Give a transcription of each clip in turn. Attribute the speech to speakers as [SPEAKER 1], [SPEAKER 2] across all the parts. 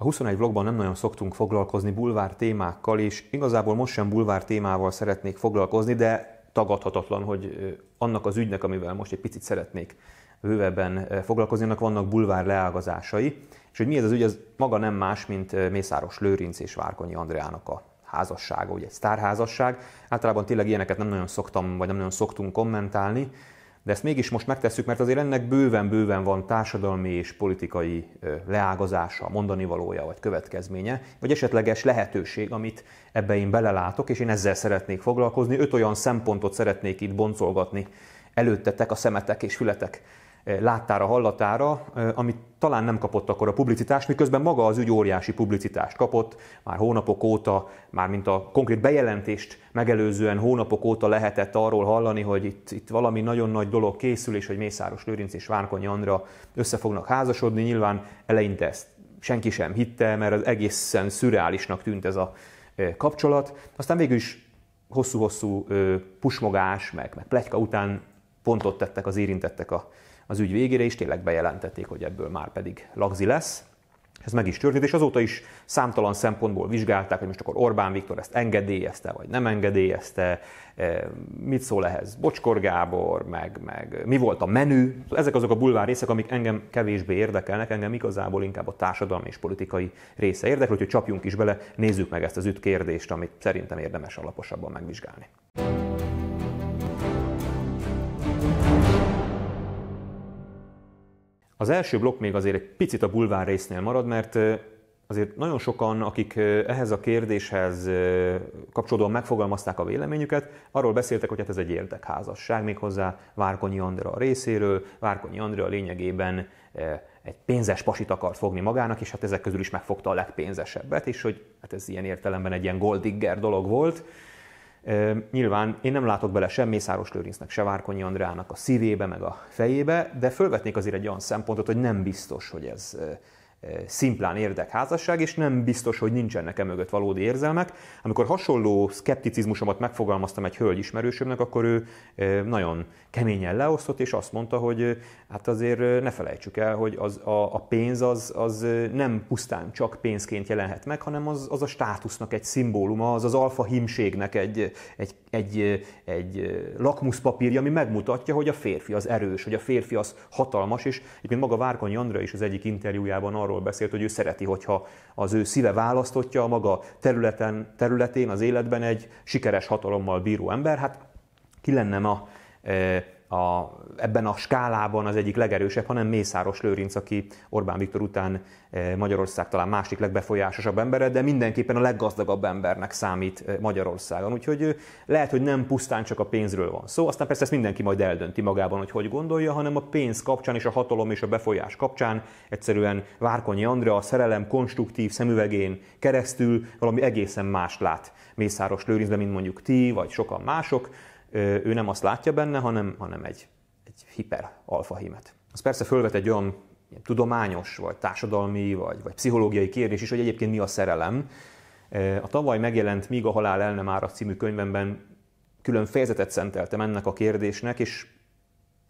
[SPEAKER 1] A 21 vlogban nem nagyon szoktunk foglalkozni bulvár témákkal, és igazából most sem bulvár témával szeretnék foglalkozni, de tagadhatatlan, hogy annak az ügynek, amivel most egy picit szeretnék bővebben foglalkozni, annak vannak bulvár leágazásai, és hogy mi ez az ügy, az maga nem más, mint Mészáros Lőrinc és Várkonyi Andreának a házassága, ugye egy sztárházasság. Általában tényleg ilyeneket nem nagyon szoktam, vagy nem nagyon szoktunk kommentálni, de ezt mégis most megtesszük, mert azért ennek bőven-bőven van társadalmi és politikai leágazása, mondani valója vagy következménye, vagy esetleges lehetőség, amit ebbe én belelátok, és én ezzel szeretnék foglalkozni. Öt olyan szempontot szeretnék itt boncolgatni előttetek a szemetek és fületek láttára, hallatára, amit talán nem kapott akkor a publicitást, miközben maga az ügy óriási publicitást kapott, már hónapok óta, már mint a konkrét bejelentést megelőzően hónapok óta lehetett arról hallani, hogy itt, itt valami nagyon nagy dolog készül, és hogy Mészáros Lőrinc és Várkonyi Andra össze fognak házasodni. Nyilván eleinte ezt senki sem hitte, mert az egészen szürreálisnak tűnt ez a kapcsolat. Aztán végül is hosszú-hosszú pusmogás, meg, meg plegyka után pontot tettek az érintettek a az ügy végére, és tényleg bejelentették, hogy ebből már pedig lagzi lesz. Ez meg is történt, és azóta is számtalan szempontból vizsgálták, hogy most akkor Orbán Viktor ezt engedélyezte, vagy nem engedélyezte, e, mit szól ehhez Bocskor Gábor, meg, meg mi volt a menü. Ezek azok a bulvár részek, amik engem kevésbé érdekelnek, engem igazából inkább a társadalmi és politikai része érdekel, hogy csapjunk is bele, nézzük meg ezt az üt kérdést, amit szerintem érdemes alaposabban megvizsgálni. Az első blokk még azért egy picit a bulvár résznél marad, mert azért nagyon sokan, akik ehhez a kérdéshez kapcsolódóan megfogalmazták a véleményüket, arról beszéltek, hogy hát ez egy érdekházasság, méghozzá Várkonyi Andra részéről. Várkonyi Andra lényegében egy pénzes pasit akart fogni magának, és hát ezek közül is megfogta a legpénzesebbet, és hogy hát ez ilyen értelemben egy ilyen goldigger dolog volt. Nyilván én nem látok bele sem Mészáros Lőrincnek, se Várkonyi Andrának a szívébe, meg a fejébe, de fölvetnék azért egy olyan szempontot, hogy nem biztos, hogy ez szimplán érdekházasság, és nem biztos, hogy nincsenek e mögött valódi érzelmek. Amikor hasonló szkepticizmusomat megfogalmaztam egy hölgy ismerősömnek, akkor ő nagyon keményen leosztott, és azt mondta, hogy hát azért ne felejtsük el, hogy az, a, a pénz az, az nem pusztán csak pénzként jelenhet meg, hanem az, az a státusznak egy szimbóluma, az az alfa himségnek egy, egy, egy, egy lakmuszpapírja, ami megmutatja, hogy a férfi az erős, hogy a férfi az hatalmas, és egyébként maga Várkonyi Andra is az egyik interjújában arról beszélt, hogy ő szereti, hogyha az ő szíve választotja a maga területen, területén, az életben egy sikeres hatalommal bíró ember. Hát ki lenne ma a, ebben a skálában az egyik legerősebb, hanem Mészáros Lőrinc, aki Orbán Viktor után eh, Magyarország talán másik legbefolyásosabb embere, de mindenképpen a leggazdagabb embernek számít eh, Magyarországon. Úgyhogy lehet, hogy nem pusztán csak a pénzről van szó, aztán persze ezt mindenki majd eldönti magában, hogy hogy gondolja, hanem a pénz kapcsán és a hatalom és a befolyás kapcsán egyszerűen Várkonyi Andrea a szerelem konstruktív szemüvegén keresztül valami egészen más lát Mészáros Lőrincben, mint mondjuk ti, vagy sokan mások, ő nem azt látja benne, hanem, hanem egy, egy hiper alfahimet. Az persze fölvet egy olyan tudományos, vagy társadalmi, vagy, vagy pszichológiai kérdés is, hogy egyébként mi a szerelem. A tavaly megjelent Míg a halál el nem árat című könyvemben külön fejezetet szenteltem ennek a kérdésnek, és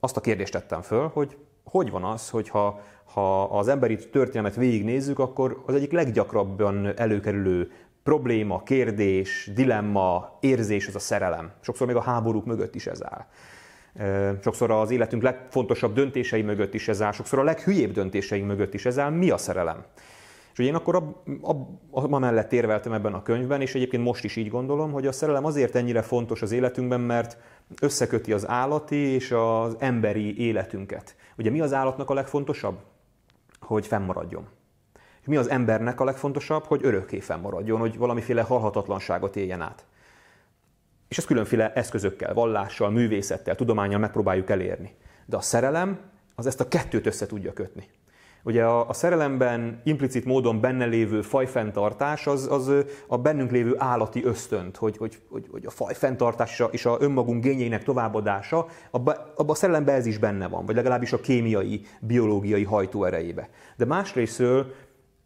[SPEAKER 1] azt a kérdést tettem föl, hogy hogy van az, hogy ha, ha az emberi történelmet végignézzük, akkor az egyik leggyakrabban előkerülő probléma, kérdés, dilemma, érzés az a szerelem. Sokszor még a háborúk mögött is ez áll. Sokszor az életünk legfontosabb döntései mögött is ez áll, sokszor a leghülyébb döntéseink mögött is ez áll. Mi a szerelem? És ugye én akkor a, a, a mellett érveltem ebben a könyvben, és egyébként most is így gondolom, hogy a szerelem azért ennyire fontos az életünkben, mert összeköti az állati és az emberi életünket. Ugye mi az állatnak a legfontosabb? Hogy fennmaradjon. Mi az embernek a legfontosabb? Hogy örökké fennmaradjon, hogy valamiféle halhatatlanságot éljen át. És ezt különféle eszközökkel, vallással, művészettel, tudományjal megpróbáljuk elérni. De a szerelem az ezt a kettőt össze tudja kötni. Ugye a, a szerelemben implicit módon benne lévő fajfenntartás az, az a bennünk lévő állati ösztönt, hogy, hogy, hogy, hogy a fajfenntartás és a önmagunk gényeinek továbbadása, abban abba a szerelemben ez is benne van, vagy legalábbis a kémiai, biológiai hajtóerejébe. De másrésztről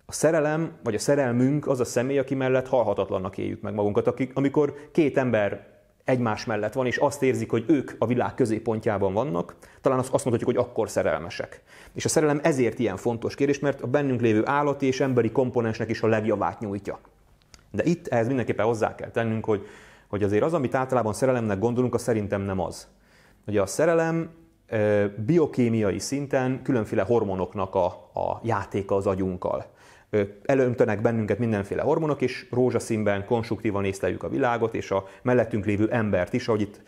[SPEAKER 1] a szerelem, vagy a szerelmünk az a személy, aki mellett halhatatlannak éljük meg magunkat. Akik, amikor két ember egymás mellett van, és azt érzik, hogy ők a világ középpontjában vannak, talán azt mondhatjuk, hogy akkor szerelmesek. És a szerelem ezért ilyen fontos kérdés, mert a bennünk lévő állati és emberi komponensnek is a legjavát nyújtja. De itt ehhez mindenképpen hozzá kell tennünk, hogy, hogy azért az, amit általában szerelemnek gondolunk, az szerintem nem az. Ugye a szerelem biokémiai szinten különféle hormonoknak a, a játéka az agyunkkal. Előntenek bennünket mindenféle hormonok, és rózsaszínben konstruktívan észleljük a világot, és a mellettünk lévő embert is, ahogy itt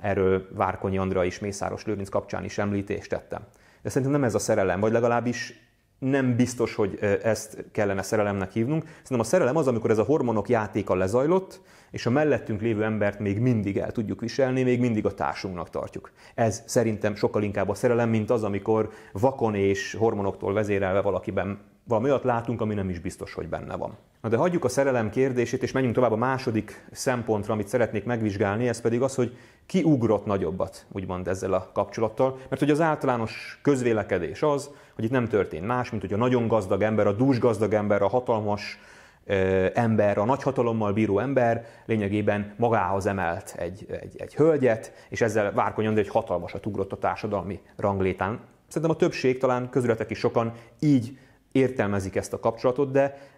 [SPEAKER 1] erről Várkonyi Andra és Mészáros Lőrinc kapcsán is említést tettem. De szerintem nem ez a szerelem, vagy legalábbis nem biztos, hogy ezt kellene szerelemnek hívnunk. Szerintem a szerelem az, amikor ez a hormonok játéka lezajlott, és a mellettünk lévő embert még mindig el tudjuk viselni, még mindig a társunknak tartjuk. Ez szerintem sokkal inkább a szerelem, mint az, amikor vakon és hormonoktól vezérelve valakiben valami olyat látunk, ami nem is biztos, hogy benne van. Na de hagyjuk a szerelem kérdését, és menjünk tovább a második szempontra, amit szeretnék megvizsgálni, ez pedig az, hogy ki ugrott nagyobbat, úgymond ezzel a kapcsolattal. Mert hogy az általános közvélekedés az, hogy itt nem történt más, mint hogy a nagyon gazdag ember, a dús gazdag ember, a hatalmas ember, a nagy hatalommal bíró ember lényegében magához emelt egy, egy, egy hölgyet, és ezzel Várkony egy hatalmasat ugrott a társadalmi ranglétán. Szerintem a többség, talán közületek is sokan így értelmezik ezt a kapcsolatot, de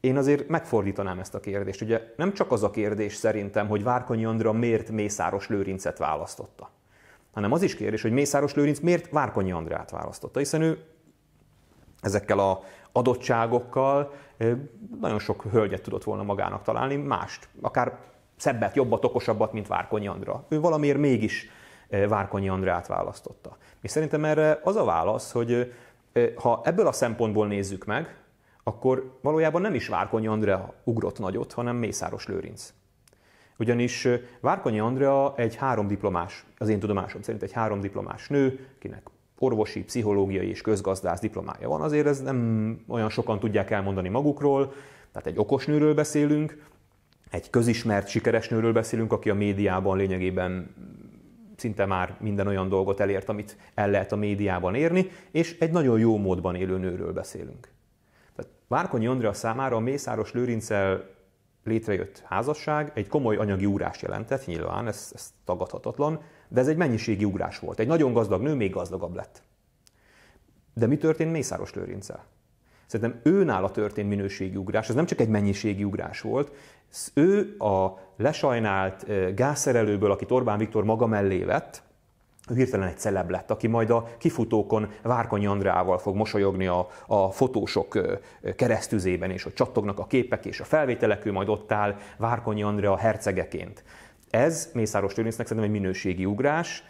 [SPEAKER 1] én azért megfordítanám ezt a kérdést. Ugye nem csak az a kérdés szerintem, hogy Várkonyi Andra miért Mészáros Lőrincet választotta, hanem az is kérdés, hogy Mészáros Lőrinc miért Várkonyi Andrát választotta, hiszen ő ezekkel a adottságokkal nagyon sok hölgyet tudott volna magának találni, mást, akár szebbet, jobbat, okosabbat, mint Várkonyi Andra. Ő valamiért mégis Várkonyi Andrát választotta. És szerintem erre az a válasz, hogy ha ebből a szempontból nézzük meg, akkor valójában nem is Várkonyi Andrea ugrott nagyot, hanem Mészáros Lőrinc. Ugyanis Várkonyi Andrea egy három diplomás, az én tudomásom szerint egy három diplomás nő, kinek orvosi, pszichológiai és közgazdász diplomája van. Azért ez nem olyan sokan tudják elmondani magukról, tehát egy okos nőről beszélünk, egy közismert, sikeres nőről beszélünk, aki a médiában lényegében szinte már minden olyan dolgot elért, amit el lehet a médiában érni, és egy nagyon jó módban élő nőről beszélünk. Tehát Várkonyi Andrea számára a Mészáros Lőrincel létrejött házasság egy komoly anyagi ugrás jelentett, nyilván, ez, ez tagadhatatlan, de ez egy mennyiségi ugrás volt. Egy nagyon gazdag nő még gazdagabb lett. De mi történt Mészáros Lőrincel? Szerintem ő nála történt minőségi ugrás, ez nem csak egy mennyiségi ugrás volt, ő a lesajnált gázszerelőből, akit Orbán Viktor maga mellé vett, ő hirtelen egy celeb lett, aki majd a kifutókon Várkonyi Andrával fog mosolyogni a, a fotósok keresztüzében, és hogy csattognak a képek és a felvételek, ő majd ott áll Várkonyi Andrea hercegeként. Ez Mészáros Lőrincnek szerintem egy minőségi ugrás.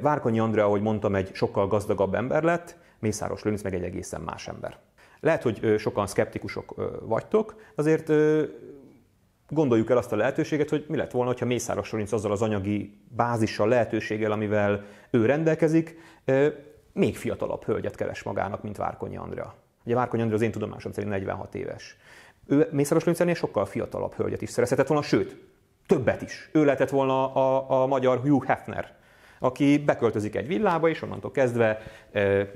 [SPEAKER 1] Várkonyi Andrea, ahogy mondtam, egy sokkal gazdagabb ember lett, Mészáros Lőrinc meg egy egészen más ember. Lehet, hogy sokan szkeptikusok vagytok, azért gondoljuk el azt a lehetőséget, hogy mi lett volna, ha Mészáros Lőrinc azzal az anyagi bázissal, lehetőséggel, amivel ő rendelkezik, még fiatalabb hölgyet keres magának, mint Várkonyi Andrea. Ugye Várkonyi Andrea az én tudomásom szerint 46 éves. Ő Mészáros Lőrincnél sokkal fiatalabb hölgyet is szerezhetett volna, sőt, többet is. Ő lehetett volna a, a magyar Hugh Hefner, aki beköltözik egy villába, és onnantól kezdve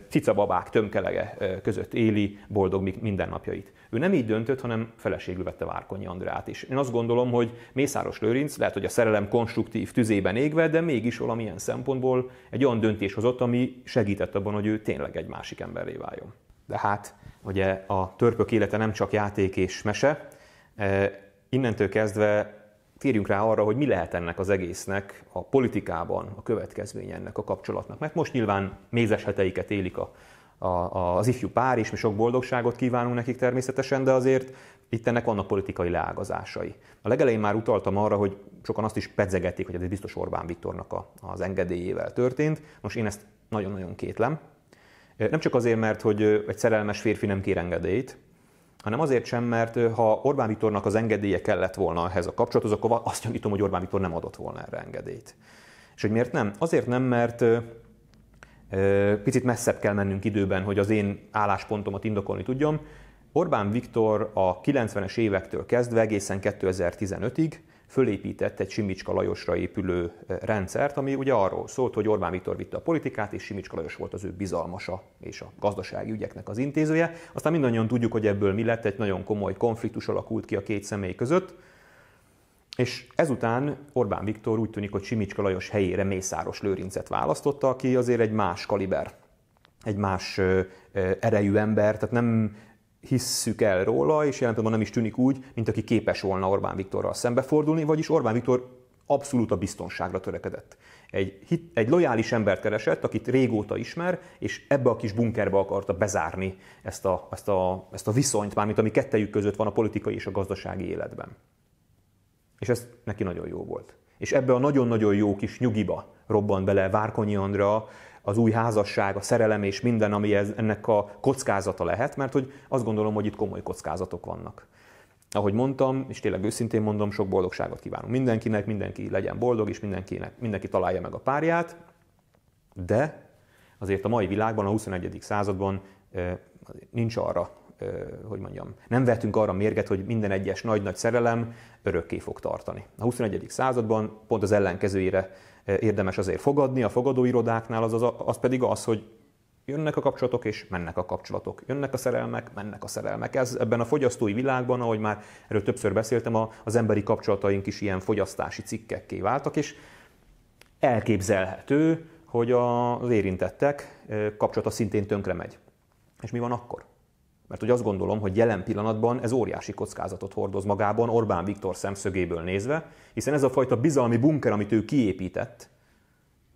[SPEAKER 1] cicababák tömkelege között éli boldog mindennapjait. Ő nem így döntött, hanem feleségül vette Várkonyi Andrát is. Én azt gondolom, hogy Mészáros Lőrinc, lehet, hogy a szerelem konstruktív tüzében égve, de mégis valamilyen szempontból egy olyan döntés hozott, ami segített abban, hogy ő tényleg egy másik emberré váljon. De hát, ugye a törpök élete nem csak játék és mese, innentől kezdve térjünk rá arra, hogy mi lehet ennek az egésznek a politikában a következménye ennek a kapcsolatnak. Mert most nyilván mézes heteiket élik a, a, az ifjú pár, és mi sok boldogságot kívánunk nekik természetesen, de azért itt ennek vannak politikai leágazásai. A legelején már utaltam arra, hogy sokan azt is pedzegetik, hogy ez biztos Orbán Viktornak a, az engedélyével történt. Most én ezt nagyon-nagyon kétlem. Nem csak azért, mert hogy egy szerelmes férfi nem kér engedélyt, hanem azért sem, mert ha Orbán Viktornak az engedélye kellett volna ehhez a kapcsolathoz, akkor azt gyanítom, hogy Orbán Viktor nem adott volna erre engedélyt. És hogy miért nem? Azért nem, mert picit messzebb kell mennünk időben, hogy az én álláspontomat indokolni tudjam. Orbán Viktor a 90-es évektől kezdve egészen 2015-ig fölépített egy Simicska Lajosra épülő rendszert, ami ugye arról szólt, hogy Orbán Viktor vitte a politikát, és Simicska Lajos volt az ő bizalmasa és a gazdasági ügyeknek az intézője. Aztán mindannyian tudjuk, hogy ebből mi lett, egy nagyon komoly konfliktus alakult ki a két személy között. És ezután Orbán Viktor úgy tűnik, hogy Simicska Lajos helyére Mészáros Lőrincet választotta, aki azért egy más kaliber, egy más erejű ember, tehát nem hisszük el róla, és jelen nem is tűnik úgy, mint aki képes volna Orbán Viktorral szembefordulni, vagyis Orbán Viktor abszolút a biztonságra törekedett. Egy, hit, egy lojális embert keresett, akit régóta ismer, és ebbe a kis bunkerbe akarta bezárni ezt a, ezt a, ezt a viszonyt, mármint ami kettejük között van a politikai és a gazdasági életben. És ez neki nagyon jó volt. És ebbe a nagyon-nagyon jó kis nyugiba robbant bele Várkonyi Andra, az új házasság, a szerelem és minden, ami ennek a kockázata lehet, mert hogy azt gondolom, hogy itt komoly kockázatok vannak. Ahogy mondtam, és tényleg őszintén mondom, sok boldogságot kívánunk mindenkinek, mindenki legyen boldog, és mindenkinek, mindenki találja meg a párját, de azért a mai világban, a 21. században nincs arra, hogy mondjam, nem vetünk arra mérget, hogy minden egyes nagy-nagy szerelem örökké fog tartani. A 21. században pont az ellenkezőjére érdemes azért fogadni, a fogadóirodáknál az, az, az pedig az, hogy Jönnek a kapcsolatok és mennek a kapcsolatok. Jönnek a szerelmek, mennek a szerelmek. Ez ebben a fogyasztói világban, ahogy már erről többször beszéltem, az emberi kapcsolataink is ilyen fogyasztási cikkekké váltak, és elképzelhető, hogy az érintettek kapcsolata szintén tönkre megy. És mi van akkor? Mert hogy azt gondolom, hogy jelen pillanatban ez óriási kockázatot hordoz magában Orbán Viktor szemszögéből nézve, hiszen ez a fajta bizalmi bunker, amit ő kiépített,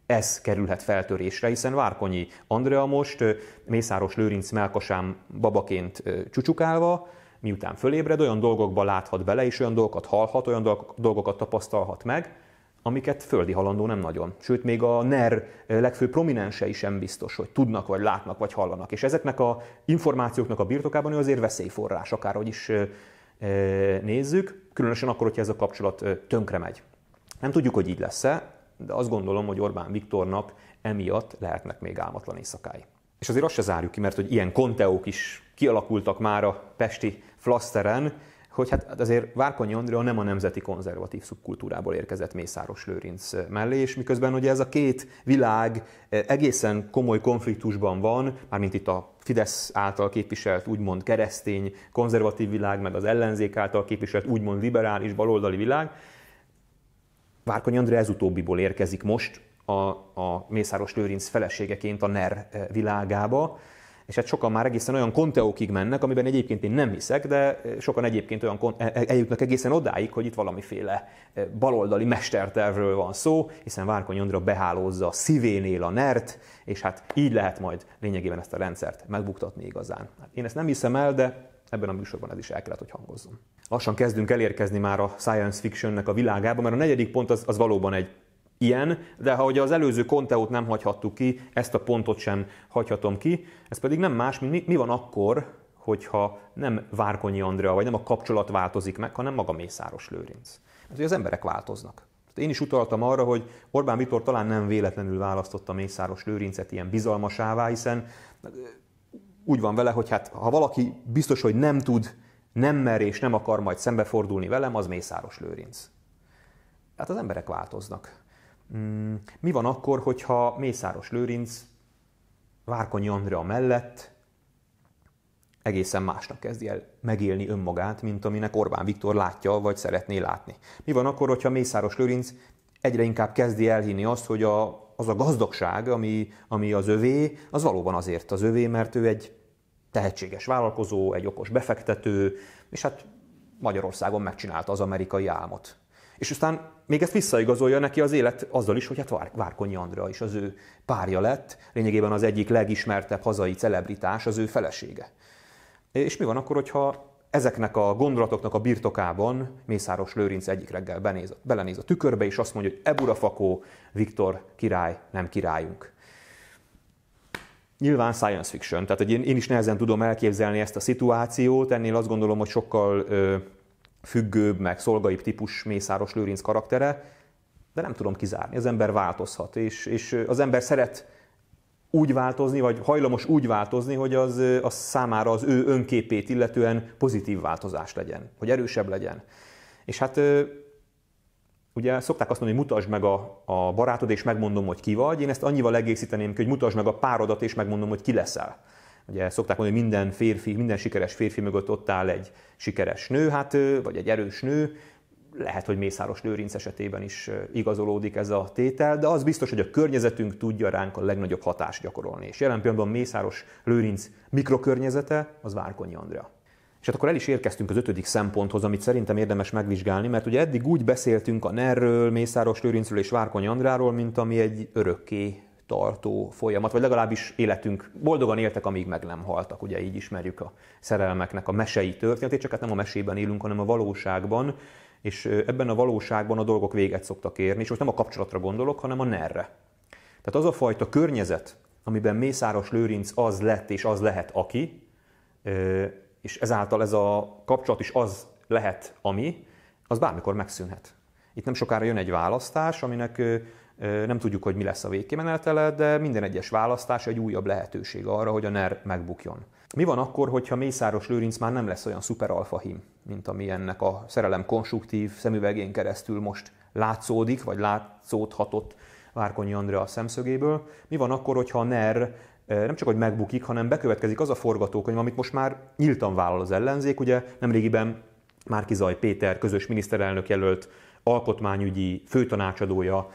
[SPEAKER 1] ez kerülhet feltörésre, hiszen Várkonyi Andrea most Mészáros Lőrinc melkasám babaként csücsukálva, miután fölébred, olyan dolgokba láthat bele, és olyan dolgokat hallhat, olyan dolgokat tapasztalhat meg, amiket földi halandó nem nagyon. Sőt, még a NER legfőbb prominensei sem biztos, hogy tudnak, vagy látnak, vagy hallanak. És ezeknek a információknak a birtokában ő azért veszélyforrás, akárhogy is nézzük, különösen akkor, hogyha ez a kapcsolat tönkre megy. Nem tudjuk, hogy így lesz-e, de azt gondolom, hogy Orbán Viktornak emiatt lehetnek még álmatlan éjszakái. És azért azt se zárjuk ki, mert hogy ilyen konteók is kialakultak már a pesti flaszteren, hogy hát azért Várkonyi Andrea nem a nemzeti konzervatív szubkultúrából érkezett Mészáros Lőrinc mellé, és miközben ugye ez a két világ egészen komoly konfliktusban van, mármint itt a Fidesz által képviselt úgymond keresztény, konzervatív világ, meg az ellenzék által képviselt úgymond liberális, baloldali világ, Várkonyi André ez utóbbiból érkezik most a, a Mészáros Lőrinc feleségeként a NER eh, világába, és hát sokan már egészen olyan konteókig mennek, amiben egyébként én nem hiszek, de eh, sokan egyébként olyan e, e, eljutnak egészen odáig, hogy itt valamiféle eh, baloldali mestertervről van szó, hiszen Várkonyi Andra behálózza a szívénél a NERT, és hát így lehet majd lényegében ezt a rendszert megbuktatni igazán. Hát én ezt nem hiszem el, de ebben a műsorban ez is el kellett, hogy hangozzon. Lassan kezdünk elérkezni már a science fictionnek a világába, mert a negyedik pont az, az valóban egy ilyen, de ha ugye az előző konteót nem hagyhattuk ki, ezt a pontot sem hagyhatom ki, ez pedig nem más, mint mi, van akkor, hogyha nem Várkonyi Andrea, vagy nem a kapcsolat változik meg, hanem maga Mészáros Lőrinc. Mert hogy az emberek változnak. Én is utaltam arra, hogy Orbán Viktor talán nem véletlenül választotta Mészáros Lőrincet ilyen bizalmasává, hiszen úgy van vele, hogy hát ha valaki biztos, hogy nem tud, nem mer és nem akar majd szembefordulni velem, az Mészáros Lőrinc. Tehát az emberek változnak. Mm, mi van akkor, hogyha Mészáros Lőrinc Várkonyi Andrea mellett egészen másnak kezdi el megélni önmagát, mint aminek Orbán Viktor látja, vagy szeretné látni. Mi van akkor, hogyha Mészáros Lőrinc egyre inkább kezdi elhinni azt, hogy a, az a gazdagság, ami, ami az övé, az valóban azért az övé, mert ő egy tehetséges vállalkozó, egy okos befektető, és hát Magyarországon megcsinálta az amerikai álmot. És aztán még ezt visszaigazolja neki az élet azzal is, hogy hát Várkonyi Andrea is az ő párja lett, lényegében az egyik legismertebb hazai celebritás, az ő felesége. És mi van akkor, hogyha ezeknek a gondolatoknak a birtokában Mészáros Lőrinc egyik reggel benéz, belenéz a tükörbe, és azt mondja, hogy Eburafakó, Viktor király, nem királyunk. Nyilván science fiction, tehát én, én is nehezen tudom elképzelni ezt a szituációt, ennél azt gondolom, hogy sokkal ö, függőbb, meg szolgaibb típus Mészáros Lőrinc karaktere, de nem tudom kizárni, az ember változhat, és, és az ember szeret úgy változni, vagy hajlamos úgy változni, hogy az, az számára az ő önképét illetően pozitív változás legyen, hogy erősebb legyen. És hát ugye szokták azt mondani, hogy mutasd meg a, a barátod, és megmondom, hogy ki vagy. Én ezt annyival egészíteném hogy mutasd meg a párodat, és megmondom, hogy ki leszel. Ugye szokták mondani, hogy minden férfi, minden sikeres férfi mögött ott áll egy sikeres nő, hát, vagy egy erős nő. lehet, hogy Mészáros Lőrinc esetében is igazolódik ez a tétel, de az biztos, hogy a környezetünk tudja ránk a legnagyobb hatást gyakorolni. És jelen pillanatban Mészáros Lőrinc mikrokörnyezete az Várkonyi Andrea. És hát akkor el is érkeztünk az ötödik szemponthoz, amit szerintem érdemes megvizsgálni, mert ugye eddig úgy beszéltünk a NER-ről, Mészáros Lőrincről és Várkonyi Andráról, mint ami egy örökké tartó folyamat, vagy legalábbis életünk boldogan éltek, amíg meg nem haltak. Ugye így ismerjük a szerelmeknek a mesei történetét, csak hát nem a mesében élünk, hanem a valóságban, és ebben a valóságban a dolgok véget szoktak érni, és most nem a kapcsolatra gondolok, hanem a nerre. Tehát az a fajta környezet, amiben Mészáros Lőrinc az lett és az lehet aki, és ezáltal ez a kapcsolat is az lehet ami, az bármikor megszűnhet. Itt nem sokára jön egy választás, aminek nem tudjuk, hogy mi lesz a végkimenetele, de minden egyes választás egy újabb lehetőség arra, hogy a NER megbukjon. Mi van akkor, hogyha Mészáros Lőrinc már nem lesz olyan szuper alfahim, mint ami ennek a szerelem konstruktív szemüvegén keresztül most látszódik, vagy látszódhatott Várkonyi Andrea szemszögéből? Mi van akkor, hogyha a NER nem csak hogy megbukik, hanem bekövetkezik az a forgatókönyv, amit most már nyíltan vállal az ellenzék. Ugye nemrégiben Márkizaj Péter, közös miniszterelnök jelölt alkotmányügyi főtanácsadója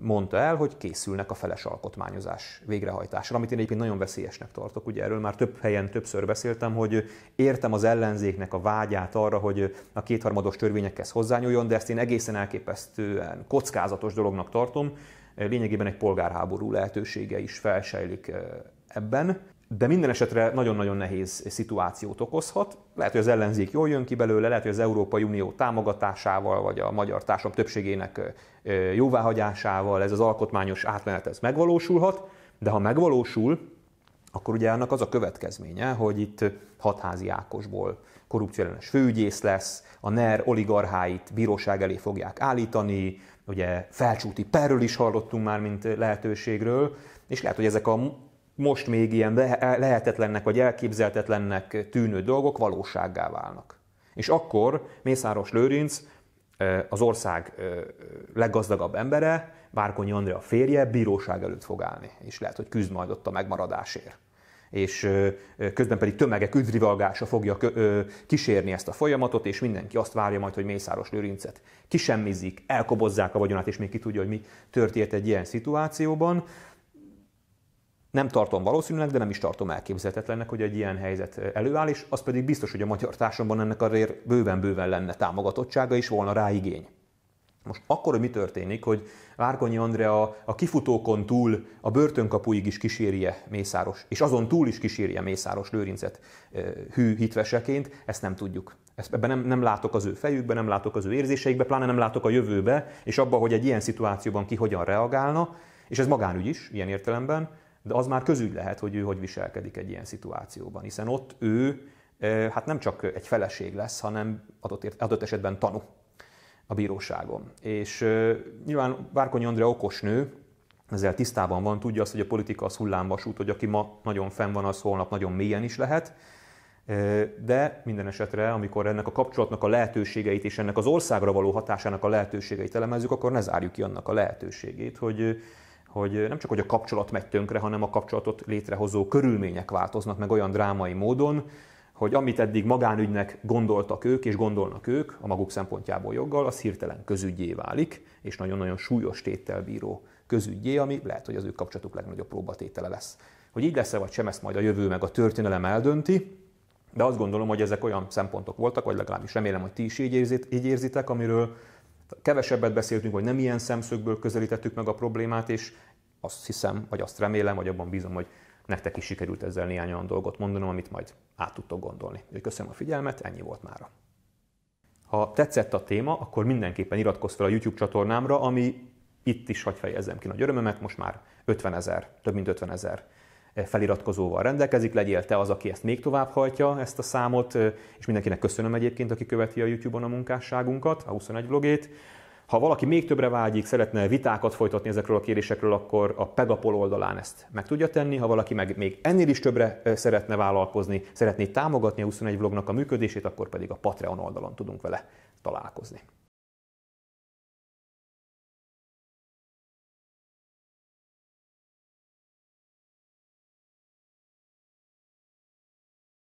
[SPEAKER 1] mondta el, hogy készülnek a feles alkotmányozás végrehajtásra, amit én egyébként nagyon veszélyesnek tartok. Ugye erről már több helyen többször beszéltem, hogy értem az ellenzéknek a vágyát arra, hogy a kétharmados törvényekhez hozzányúljon, de ezt én egészen elképesztően kockázatos dolognak tartom. Lényegében egy polgárháború lehetősége is felsejlik ebben de minden esetre nagyon-nagyon nehéz szituációt okozhat. Lehet, hogy az ellenzék jól jön ki belőle, lehet, hogy az Európai Unió támogatásával, vagy a magyar társadalom többségének jóváhagyásával ez az alkotmányos átmenet ez megvalósulhat, de ha megvalósul, akkor ugye annak az a következménye, hogy itt hatházi Ákosból korrupcióellenes főügyész lesz, a NER oligarcháit bíróság elé fogják állítani, ugye felcsúti perről is hallottunk már, mint lehetőségről, és lehet, hogy ezek a most még ilyen lehetetlennek vagy elképzelhetetlennek tűnő dolgok valósággá válnak. És akkor Mészáros Lőrinc, az ország leggazdagabb embere, Várkonyi Andrea férje bíróság előtt fog állni, és lehet, hogy küzd majd ott a megmaradásért. És közben pedig tömegek üdrivalgása fogja kísérni ezt a folyamatot, és mindenki azt várja majd, hogy Mészáros Lőrincet kisemmizik, elkobozzák a vagyonát, és még ki tudja, hogy mi történt egy ilyen szituációban. Nem tartom valószínűleg, de nem is tartom elképzelhetetlennek, hogy egy ilyen helyzet előáll, és az pedig biztos, hogy a magyar társadalomban ennek azért bőven-bőven lenne támogatottsága, és volna rá igény. Most akkor, mi történik, hogy Várkonyi Andrea a kifutókon túl a börtönkapuig is kísérje Mészáros, és azon túl is kísérje Mészáros Lőrincet hű hitveseként, ezt nem tudjuk. Ezt, ebben nem, nem látok az ő fejükbe, nem látok az ő érzéseikbe, pláne nem látok a jövőbe, és abba, hogy egy ilyen szituációban ki hogyan reagálna, és ez magánügy is, ilyen értelemben, de az már közügy lehet, hogy ő hogy viselkedik egy ilyen szituációban, hiszen ott ő hát nem csak egy feleség lesz, hanem adott, adott esetben tanú a bíróságon. És nyilván Várkonyi Andrea okos nő, ezzel tisztában van, tudja azt, hogy a politika az hullámvasút, hogy aki ma nagyon fenn van, az holnap nagyon mélyen is lehet, de minden esetre, amikor ennek a kapcsolatnak a lehetőségeit és ennek az országra való hatásának a lehetőségeit elemezzük, akkor ne zárjuk ki annak a lehetőségét, hogy hogy nem csak hogy a kapcsolat megy tönkre, hanem a kapcsolatot létrehozó körülmények változnak meg olyan drámai módon, hogy amit eddig magánügynek gondoltak ők, és gondolnak ők, a maguk szempontjából joggal, az hirtelen közügyé válik, és nagyon-nagyon súlyos téttel bíró közügyé, ami lehet, hogy az ő kapcsolatuk legnagyobb próbatétele lesz. Hogy így lesz-e vagy sem, ezt majd a jövő meg a történelem eldönti, de azt gondolom, hogy ezek olyan szempontok voltak, vagy legalábbis remélem, hogy ti is így érzitek, amiről Kevesebbet beszéltünk, hogy nem ilyen szemszögből közelítettük meg a problémát, és azt hiszem, vagy azt remélem, vagy abban bízom, hogy nektek is sikerült ezzel néhány olyan dolgot mondanom, amit majd át tudtok gondolni. Köszönöm a figyelmet, ennyi volt mára. Ha tetszett a téma, akkor mindenképpen iratkozz fel a YouTube csatornámra, ami itt is hagy fejezzem ki nagy örömömet, most már 50 ezer, több mint 50 ezer feliratkozóval rendelkezik, legyél te az, aki ezt még tovább hajtja, ezt a számot, és mindenkinek köszönöm egyébként, aki követi a YouTube-on a munkásságunkat, a 21 vlogét. Ha valaki még többre vágyik, szeretne vitákat folytatni ezekről a kérdésekről, akkor a Pegapol oldalán ezt meg tudja tenni. Ha valaki meg még ennél is többre szeretne vállalkozni, szeretné támogatni a 21 vlognak a működését, akkor pedig a Patreon oldalon tudunk vele találkozni.